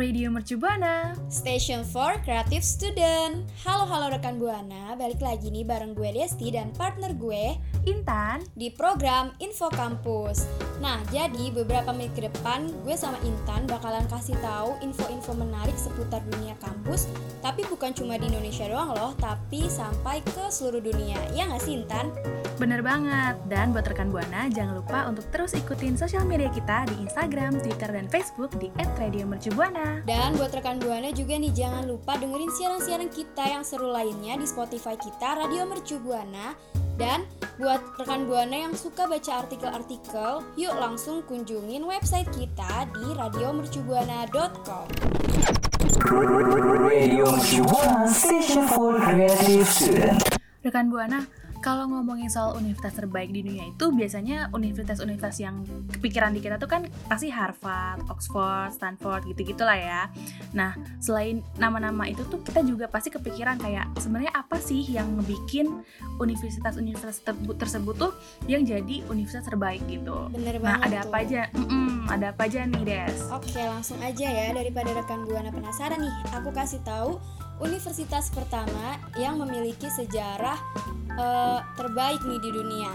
Radio Mercu Buana. Station for Creative Student. Halo halo rekan Buana, balik lagi nih bareng gue Desti dan partner gue Intan. di program Info Kampus. Nah, jadi beberapa menit ke depan gue sama Intan bakalan kasih tahu info-info menarik seputar dunia kampus, tapi bukan cuma di Indonesia doang loh, tapi sampai ke seluruh dunia. Ya nggak sih Intan? Bener banget. Dan buat rekan Buana, jangan lupa untuk terus ikutin sosial media kita di Instagram, Twitter, dan Facebook di @radiomercubuana. Dan buat rekan Buana juga nih jangan lupa dengerin siaran-siaran kita yang seru lainnya di Spotify kita Radio Mercu Buana. Dan buat rekan Buana yang suka baca artikel-artikel, yuk langsung kunjungin website kita di radiomercubuana.com. Radio Mercu Buana Station for Creative Student. Rekan Buana, kalau ngomongin soal universitas terbaik di dunia itu biasanya universitas-universitas yang kepikiran di kita tuh kan pasti Harvard, Oxford, Stanford gitu-gitu lah ya. Nah, selain nama-nama itu tuh kita juga pasti kepikiran kayak sebenarnya apa sih yang ngebikin universitas-universitas tersebut, tersebut tuh yang jadi universitas terbaik gitu. Bener Nah, banget ada tuh. apa aja? Mm-mm, ada apa aja nih, Des? Oke, langsung aja ya daripada rekan Buana penasaran nih, aku kasih tahu universitas pertama yang memiliki sejarah eh, terbaik nih di dunia.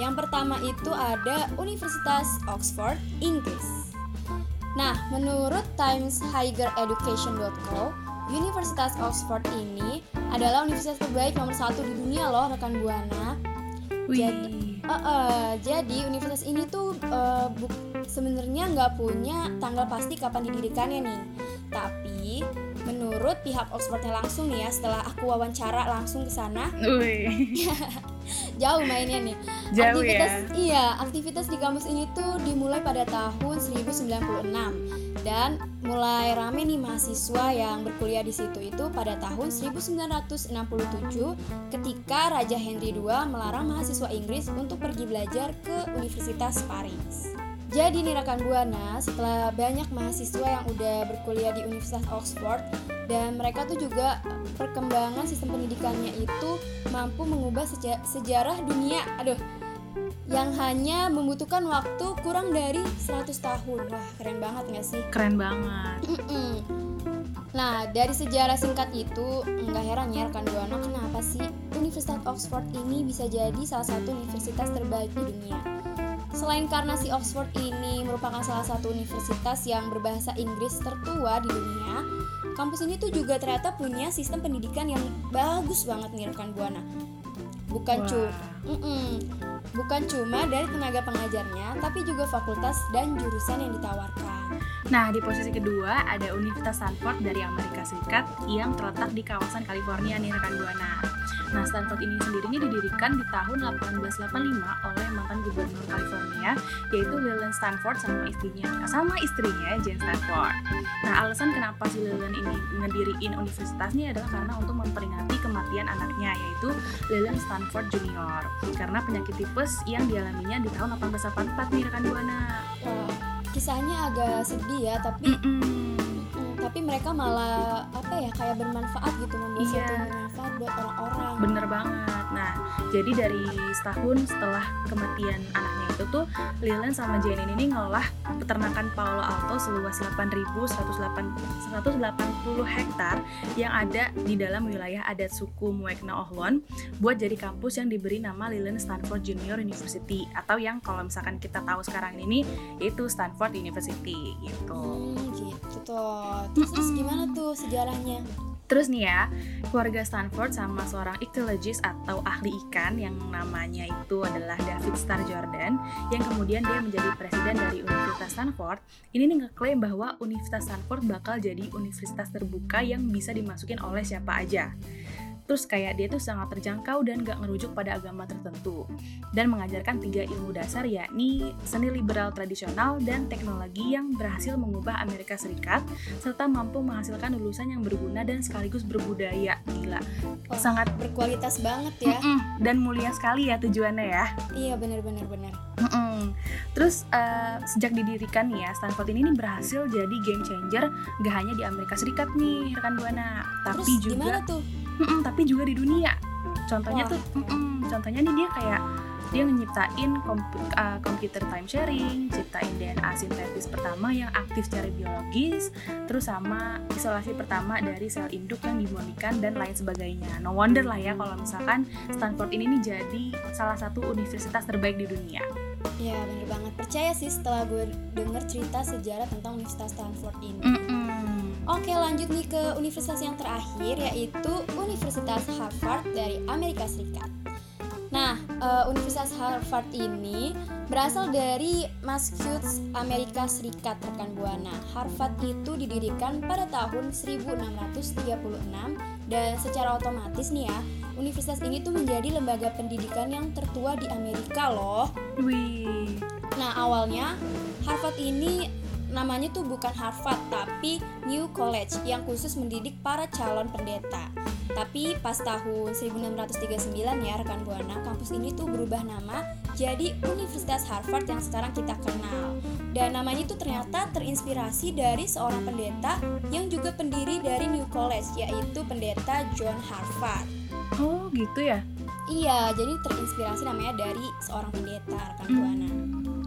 Yang pertama itu ada Universitas Oxford, Inggris. Nah, menurut TimesHigereducation.co, Universitas Oxford ini adalah universitas terbaik nomor satu di dunia loh, rekan Buana. Jadi- Eh, eh, jadi universitas ini tuh buk- sebenarnya nggak punya tanggal pasti kapan didirikannya nih. Tapi menurut pihak Oxfordnya langsung nih ya, setelah aku wawancara langsung ke sana, jauh mainnya nih. jauh aktivitas ya. iya, aktivitas di kampus ini tuh dimulai pada tahun 1096 dan mulai rame nih mahasiswa yang berkuliah di situ itu pada tahun 1967 ketika Raja Henry II melarang mahasiswa Inggris untuk pergi belajar ke Universitas Paris. Jadi nih rekan Buana, setelah banyak mahasiswa yang udah berkuliah di Universitas Oxford dan mereka tuh juga perkembangan sistem pendidikannya itu mampu mengubah seja- sejarah dunia. Aduh, yang hanya membutuhkan waktu kurang dari 100 tahun. Wah, keren banget gak sih? Keren banget. Nah, dari sejarah singkat itu, nggak heran ya rekan Buana kenapa sih Universitas Oxford ini bisa jadi salah satu universitas terbaik di dunia. Selain karena si Oxford ini merupakan salah satu universitas yang berbahasa Inggris tertua di dunia, kampus ini tuh juga ternyata punya sistem pendidikan yang bagus banget nih rekan Buana. Bukan cuma bukan cuma dari tenaga pengajarnya, tapi juga fakultas dan jurusan yang ditawarkan. Nah, di posisi kedua ada Universitas Stanford dari Amerika Serikat yang terletak di kawasan California nih rekan Buana. Nah, Stanford ini sendiri ini didirikan di tahun 1885 oleh mantan gubernur California yaitu Leland Stanford sama istrinya sama istrinya Jane Stanford. Nah, alasan kenapa si Leland ini ngediriin universitasnya adalah karena untuk memperingati kematian anaknya yaitu Leland Stanford Jr. karena penyakit tipes yang dialaminya di tahun 1884 nih rekan Buana. Wah, kisahnya agak sedih ya, tapi Mm-mm. mm, tapi mereka malah apa ya kayak bermanfaat gitu membuat Iya. yang bermanfaat buat orang-orang. Bener banget. Nah, jadi dari setahun setelah kematian anaknya itu tuh, Leland sama Jane ini ngolah peternakan Palo Alto seluas 8.180 hektar yang ada di dalam wilayah adat suku Muekna Ohlone buat jadi kampus yang diberi nama Leland Stanford Junior University atau yang kalau misalkan kita tahu sekarang ini yaitu Stanford University gitu. Hmm, gitu. Terus, terus gimana tuh sejarahnya? Terus nih ya, keluarga Stanford sama seorang ichthyologist atau ahli ikan yang namanya itu adalah David Starr Jordan yang kemudian dia menjadi presiden dari Universitas Stanford. Ini nih ngeklaim bahwa Universitas Stanford bakal jadi universitas terbuka yang bisa dimasukin oleh siapa aja. Terus kayak dia tuh sangat terjangkau dan gak ngerujuk pada agama tertentu dan mengajarkan tiga ilmu dasar yakni seni liberal tradisional dan teknologi yang berhasil mengubah Amerika Serikat serta mampu menghasilkan lulusan yang berguna dan sekaligus berbudaya gila Wah, sangat berkualitas banget ya. Mm-mm, dan mulia sekali ya tujuannya ya Iya bener-bener bener. Mm-mm. Terus eh, sejak didirikan nih ya Stanford ini nih berhasil jadi game changer gak hanya di Amerika Serikat nih rekan buana, tapi Terus juga gimana tuh? Mm-mm, tapi juga di dunia. Contohnya Wah, tuh, mm-mm, contohnya nih dia kayak dia nyiptain kompu- uh, computer time sharing, ciptain DNA sintetis pertama yang aktif secara biologis, terus sama isolasi pertama dari sel induk yang dimonikan dan lain sebagainya. No wonder lah ya kalau misalkan Stanford ini nih jadi salah satu universitas terbaik di dunia. Iya bener banget. Percaya sih setelah gue denger cerita sejarah tentang Universitas Stanford ini. Mm-mm. Oke lanjut nih ke universitas yang terakhir yaitu Universitas Harvard dari Amerika Serikat. Nah, eh, Universitas Harvard ini berasal dari Massachusetts, Amerika Serikat, rekan Buana. Harvard itu didirikan pada tahun 1636 dan secara otomatis nih ya, universitas ini tuh menjadi lembaga pendidikan yang tertua di Amerika loh. Wih. Nah, awalnya Harvard ini namanya tuh bukan Harvard tapi New College yang khusus mendidik para calon pendeta. Tapi pas tahun 1639 ya rekan Buana, kampus ini tuh berubah nama jadi Universitas Harvard yang sekarang kita kenal. Dan namanya itu ternyata terinspirasi dari seorang pendeta yang juga pendiri dari New College yaitu pendeta John Harvard. Oh gitu ya? Iya, jadi terinspirasi namanya dari seorang pendeta rekan Buana.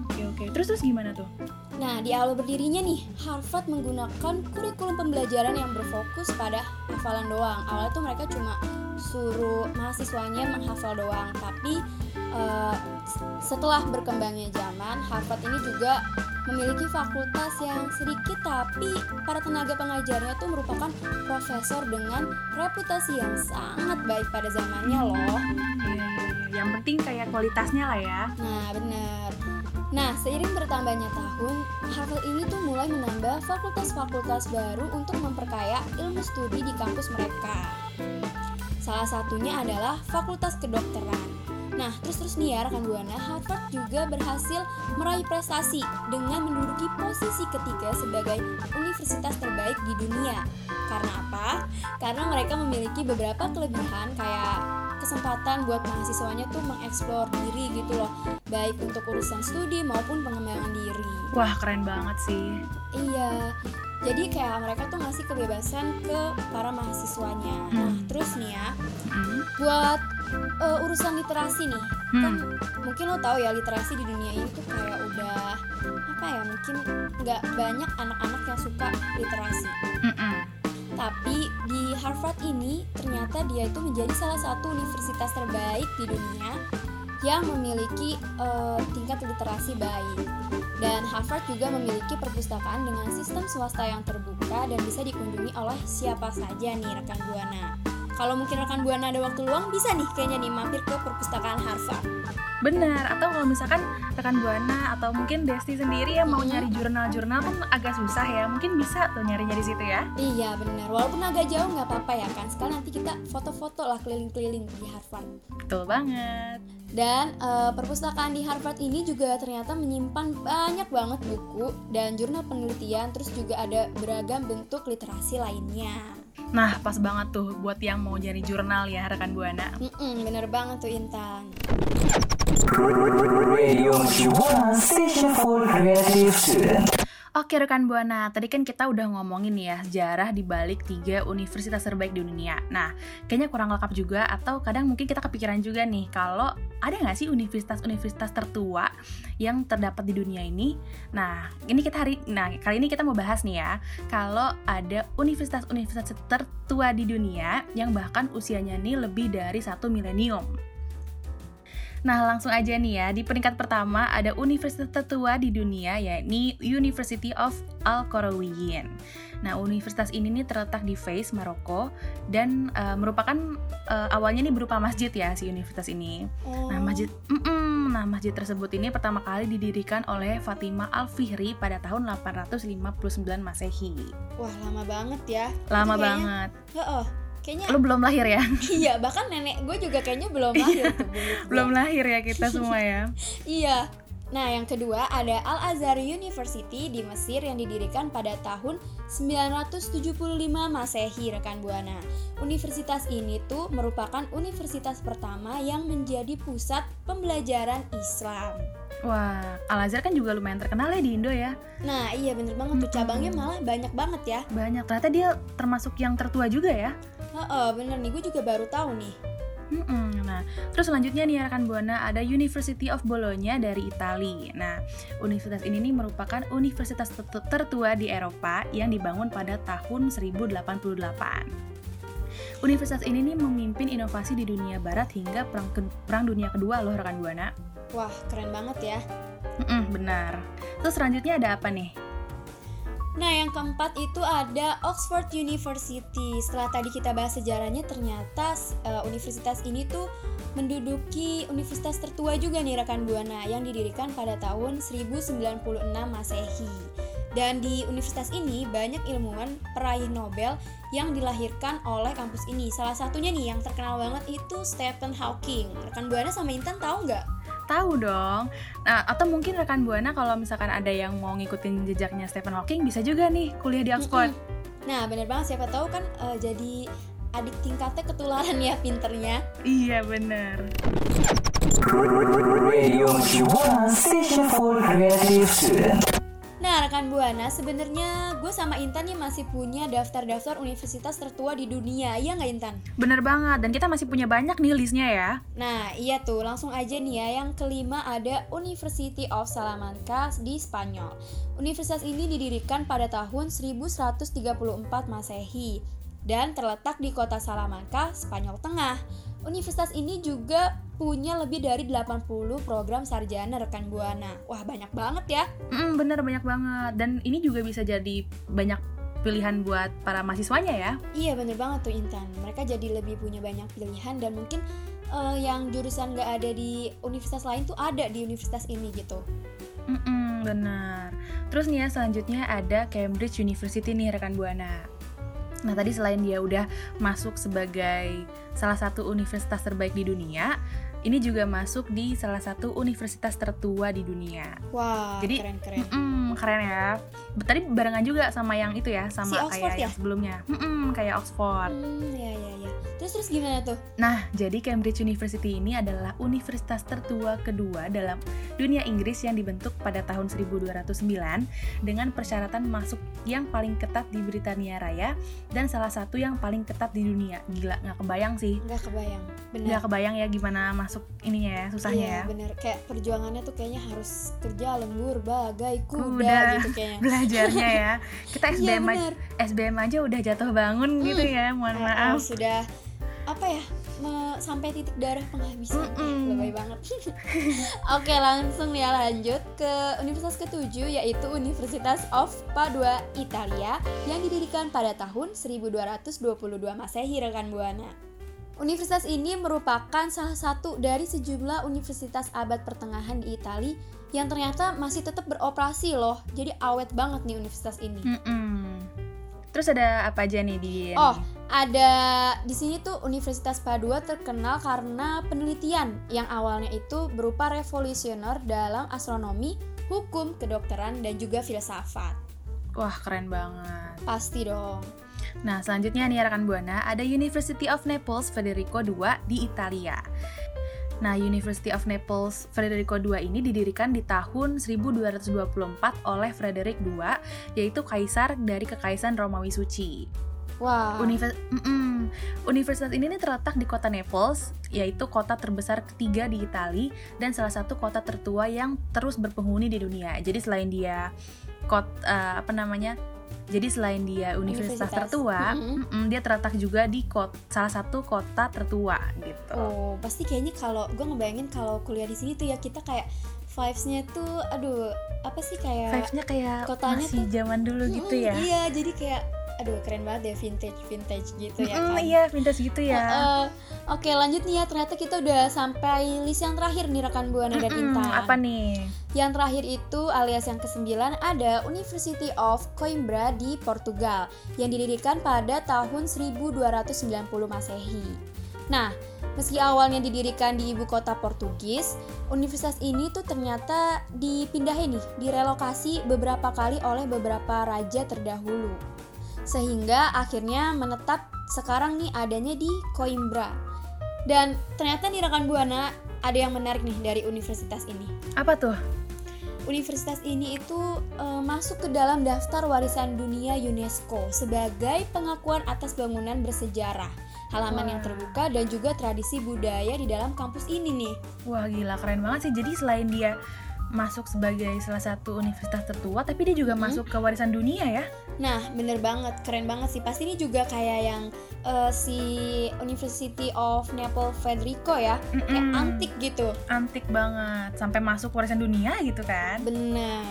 Oke oke. Terus terus gimana tuh? Nah, di awal berdirinya nih, Harvard menggunakan kurikulum pembelajaran yang berfokus pada hafalan doang. Awalnya tuh mereka cuma suruh mahasiswanya menghafal doang, tapi eh, setelah berkembangnya zaman, Harvard ini juga memiliki fakultas yang sedikit tapi para tenaga pengajarnya tuh merupakan profesor dengan reputasi yang sangat baik pada zamannya loh. Iya iya iya. Yang penting kayak kualitasnya lah ya. Nah, benar. Nah, seiring bertambahnya tahun, Harvard ini tuh mulai menambah fakultas-fakultas baru untuk memperkaya ilmu studi di kampus mereka. Salah satunya adalah Fakultas Kedokteran. Nah, terus-terus nih ya rekan Buana, Harvard juga berhasil meraih prestasi dengan menduduki posisi ketiga sebagai universitas terbaik di dunia. Karena apa? Karena mereka memiliki beberapa kelebihan kayak kesempatan buat mahasiswanya tuh mengeksplor diri gitu loh, baik untuk urusan studi maupun pengembangan diri. Wah keren banget sih. Iya. Jadi kayak mereka tuh ngasih kebebasan ke para mahasiswanya. Nah, Hmm. terus nih ya, Hmm. buat eh, urusan literasi nih kan Hmm. mungkin lo tahu ya literasi di dunia ini tuh kayak udah apa ya mungkin nggak banyak anak-anak yang suka literasi Mm-mm. Tapi di Harvard ini ternyata dia itu menjadi salah satu universitas terbaik di dunia yang memiliki eh, tingkat literasi baik dan Harvard juga memiliki perpustakaan dengan sistem swasta yang terbuka dan bisa dikunjungi oleh siapa saja nih rekan buana. Kalau mungkin rekan buana ada waktu luang bisa nih kayaknya nih mampir ke perpustakaan Harvard. Benar. Atau kalau misalkan rekan buana atau mungkin Desti sendiri yang mau Hmm. nyari jurnal-jurnal kan agak susah ya. Mungkin bisa tuh nyari-nyari situ ya. Iya benar, walaupun agak jauh nggak apa-apa ya kan. Sekali nanti kita foto-foto lah keliling-keliling di Harvard. Betul banget. Dan eh, perpustakaan di Harvard ini juga ternyata menyimpan banyak banget buku dan jurnal penelitian, terus juga ada beragam bentuk literasi lainnya. Nah, pas banget tuh buat yang mau nyari jurnal ya rekan buana. Mm-mm, bener banget tuh Intan. Radio Mercubuana Station for Creative Student. Oke rekan buana, tadi kan kita udah ngomongin ya sejarah di balik tiga universitas terbaik di dunia. Nah, kayaknya kurang lengkap juga atau kadang mungkin kita kepikiran juga nih kalau ada nggak sih universitas-universitas tertua yang terdapat di dunia ini? Nah, ini kita hari, nah kali ini kita mau bahas nih ya kalau ada universitas-universitas tertua di dunia yang bahkan usianya nih lebih dari satu milenium. Nah, langsung aja nih ya. Di peringkat pertama ada universitas tertua di dunia yakni University of Al Qarawiyyin. Nah, universitas ini nih terletak di Fez, Maroko dan eh, merupakan eh, awalnya nih berupa masjid ya si universitas ini. Oh, Nah, masjid mm-mm. Nah, masjid tersebut ini pertama kali didirikan oleh Fatimah Al-Fihri pada tahun 859 Masehi. Wah lama banget ya. Lama banget. Heeh. Kayaknya Lu belum lahir ya? iya bahkan nenek gue juga kayaknya belum lahir tuh belum lahir ya kita semua ya. Iya. Nah, yang kedua ada Al Azhar University di Mesir yang didirikan pada tahun 975 Masehi rekan Buana. Universitas ini tuh merupakan universitas pertama yang menjadi pusat pembelajaran Islam. Wah, Al Azhar kan juga lumayan terkenal ya di Indo ya. Nah, iya bener banget tuh cabangnya malah banyak banget ya. Banyak. Ternyata dia termasuk yang tertua juga ya. Heeh, bener nih, gue juga baru tahu nih. Mm-mm. Nah, terus selanjutnya nih rekan Buana ada University of Bologna dari Italia. Nah, universitas ini nih merupakan universitas ter- tertua di Eropa yang dibangun pada tahun 1088. Universitas ini nih memimpin inovasi di dunia barat hingga perang, ke- perang dunia kedua loh rekan Buana. Wah, keren banget ya. Mm-mm, benar. Terus selanjutnya ada apa nih? Nah, yang keempat itu ada Oxford University. Setelah tadi kita bahas sejarahnya, ternyata eh, universitas ini tuh menduduki universitas tertua juga nih rekan Buana yang didirikan pada tahun 1096 Masehi. Dan di universitas ini banyak ilmuwan peraih Nobel yang dilahirkan oleh kampus ini. Salah satunya nih yang terkenal banget itu Stephen Hawking. Rekan Buana sama Intan tahu nggak? Tahu dong. Nah, atau mungkin rekan Buana kalau misalkan ada yang mau ngikutin jejaknya Stephen Hawking bisa juga nih kuliah di Oxford. Nah, bener banget siapa tahu kan eh, jadi adik tingkatnya ketularan ya pinternya. Iya, bener. Radio Station for Creative Student. Rekan Buana, sebenarnya gue sama Intan nih masih punya daftar-daftar universitas tertua di dunia, iya nggak Intan? Bener banget, dan kita masih punya banyak nih listnya ya. Nah, iya tuh, langsung aja nih ya. Yang kelima ada University of Salamanca di Spanyol. Universitas ini didirikan pada tahun 1134 Masehi dan terletak di kota Salamanca, Spanyol Tengah. Universitas ini juga punya lebih dari 80 program sarjana rekan Buana. Wah, banyak banget ya. Mm, bener banyak banget, dan ini juga bisa jadi banyak pilihan buat para mahasiswanya ya. Iya bener banget tuh Intan Mereka jadi lebih punya banyak pilihan Dan mungkin eh, yang jurusan gak ada di universitas lain tuh ada di universitas ini gitu Mm-mm, benar. Terus nih ya selanjutnya ada Cambridge University nih rekan Buana. Nah tadi selain dia udah masuk sebagai salah satu universitas terbaik di dunia, ini juga masuk di salah satu universitas tertua di dunia. Wah Jadi, keren-keren Mm-mm, keren ya. Tadi barengan juga sama yang itu ya, sama Si Oxford kayak ya? yang sebelumnya. Mm-mm, kayak Oxford. Hmm ya ya ya Terus terus gimana tuh? Nah, jadi Cambridge University ini adalah universitas tertua kedua dalam dunia Inggris yang dibentuk pada tahun 1209 dengan persyaratan masuk yang paling ketat di Britania Raya dan salah satu yang paling ketat di dunia. Gila, nggak kebayang sih. Nggak kebayang Bener Nggak kebayang ya gimana masuk ininya ya, susahnya Iya ya. bener Kayak perjuangannya tuh kayaknya harus kerja lembur bagai kuda, Kuda. gitu kayaknya Belajarnya ya. Kita Iya SBM, aja, bener SBM aja udah jatuh bangun gitu ya, mohon Eh, maaf. Sudah apa ya me- sampai titik darah penghabisan eh, Mm-mm. lebay banget oke langsung ya lanjut ke universitas ketujuh yaitu Universitas of Padua Italia yang didirikan pada tahun 1222 Masehi rekan Buana Universitas ini merupakan salah satu dari sejumlah universitas abad pertengahan di Italia yang ternyata masih tetap beroperasi loh. Jadi awet banget nih universitas ini. Mm-mm. Terus ada apa aja nih di Oh, ada di sini tuh Universitas Padua terkenal karena penelitian yang awalnya itu berupa revolusioner dalam astronomi, hukum, kedokteran, dan juga filsafat. Wah, keren banget. Pasti dong. Nah, selanjutnya nih rekan Buana, ada University of Naples Federico II di Italia. Nah, University of Naples Federico II ini didirikan di tahun 1224 oleh Frederick II, yaitu kaisar dari Kekaisaran Romawi Suci. Wah, Univers- Mm-mm. Universitas ini nih terletak di kota Naples, yaitu kota terbesar ketiga di Italia dan salah satu kota tertua yang terus berpenghuni di dunia. Jadi selain dia kot eh, apa namanya? Jadi selain dia universitas, Universitas. tertua, Mm-mm. mm-mm, dia terletak juga di kot, salah satu kota tertua gitu. oh pasti kayaknya kalau gue ngebayangin kalau kuliah di sini tuh ya kita kayak vibes-nya tuh, aduh, apa sih kayak Vibes-nya kayak kotanya masih tuh- zaman dulu gitu Mm-mm, ya. Iya, jadi kayak aduh keren banget deh vintage vintage gitu ya Mm, kan. iya vintage gitu ya Eh, Oke lanjut nih ya ternyata kita udah sampai list yang terakhir nih rekan buana dan Mm-mm, Intan. apa nih Yang terakhir itu alias yang kesembilan ada University of Coimbra di Portugal yang didirikan pada tahun 1290 Masehi. Nah, meski awalnya didirikan di ibu kota Portugis, universitas ini tuh ternyata dipindahin nih, direlokasi beberapa kali oleh beberapa raja terdahulu. Sehingga akhirnya menetap sekarang nih adanya di Coimbra. Dan ternyata nih rekan Buana ada yang menarik nih dari universitas ini. apa tuh Universitas ini itu eh, masuk ke dalam daftar warisan dunia UNESCO sebagai pengakuan atas bangunan bersejarah, halaman yang Wah. terbuka dan juga tradisi budaya di dalam kampus ini nih. wah gila keren banget sih jadi selain dia masuk sebagai salah satu universitas tertua tapi dia juga Mhm. masuk ke warisan dunia ya Nah, bener banget, keren banget sih. Pasti ini juga kayak yang eh, si University of Naples Federico ya, kayak Mm-mm. antik gitu. antik banget sampai masuk warisan dunia gitu kan Bener.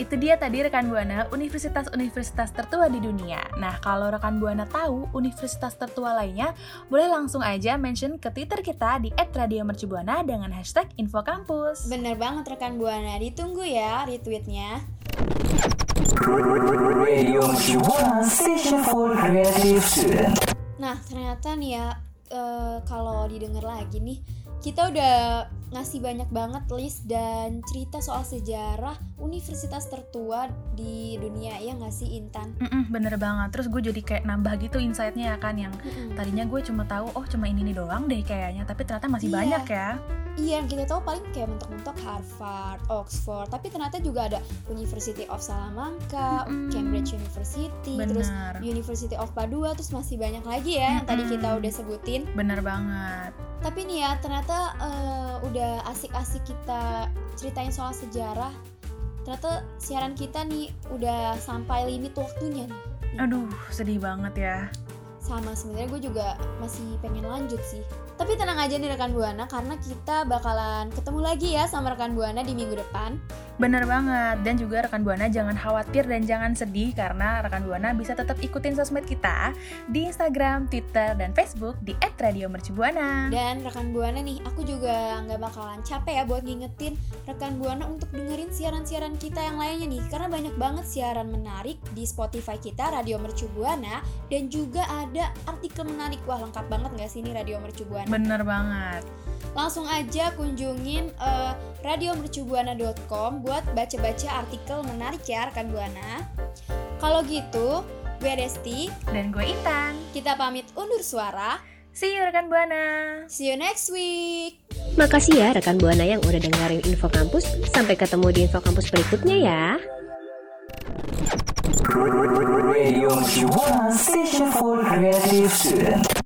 Itu dia tadi rekan Buana universitas-universitas tertua di dunia. Nah, kalau rekan Buana tahu universitas tertua lainnya, boleh langsung aja mention ke Twitter kita di @radiomercubuana dengan hashtag #infokampus. Bener banget rekan Buana. Ditunggu ya retweetnya. Nah, ternyata nih ya, eh, kalau didengar lagi nih, kita udah ngasih banyak banget list dan cerita soal sejarah universitas tertua di dunia ya nggak sih Intan? Mm-mm, bener banget. Terus gue jadi kayak nambah gitu insight-nya ya kan yang Mm-mm. tadinya gue cuma tahu oh cuma ini nih doang deh kayaknya, tapi ternyata masih Iya. banyak ya. Iya, yang kita tahu paling kayak mentok-mentok Harvard, Oxford, tapi ternyata juga ada University of Salamanca, Mm-mm. Cambridge University, terus Bener. University of Padua, terus masih banyak lagi ya yang tadi kita Mm-mm. udah sebutin. Bener banget. Tapi nih ya, ternyata eh, udah asik-asik kita ceritain soal sejarah. Ternyata siaran kita nih udah sampai limit waktunya nih. Aduh, sedih banget ya. Sama sebenarnya gue juga masih pengen lanjut sih. Tapi tenang aja nih rekan Buana karena kita bakalan ketemu lagi ya sama rekan Buana di minggu depan. Bener banget, dan juga rekan Buana jangan khawatir dan jangan sedih karena rekan Buana bisa tetap ikutin sosmed kita di Instagram, Twitter, dan Facebook di @radiomercubuana. Dan rekan Buana nih, aku juga nggak bakalan capek ya buat ngingetin rekan Buana untuk dengerin siaran-siaran kita yang lainnya nih. Karena banyak banget siaran menarik di Spotify kita Radio Mercu Buana. Dan juga ada artikel menarik, wah lengkap banget nggak sih ini Radio Mercu Buana? Bener banget. Langsung aja kunjungin eh, radiomercubuana.com buat baca-baca artikel menarik ya rekan Buana Kalau gitu, gue Desti, Dan gue Intan. kita pamit undur suara See you rekan Buana. See you next week Makasih ya rekan Buana yang udah dengerin Info Kampus. Sampai ketemu di Info Kampus berikutnya ya. Radio Station for Creative Student.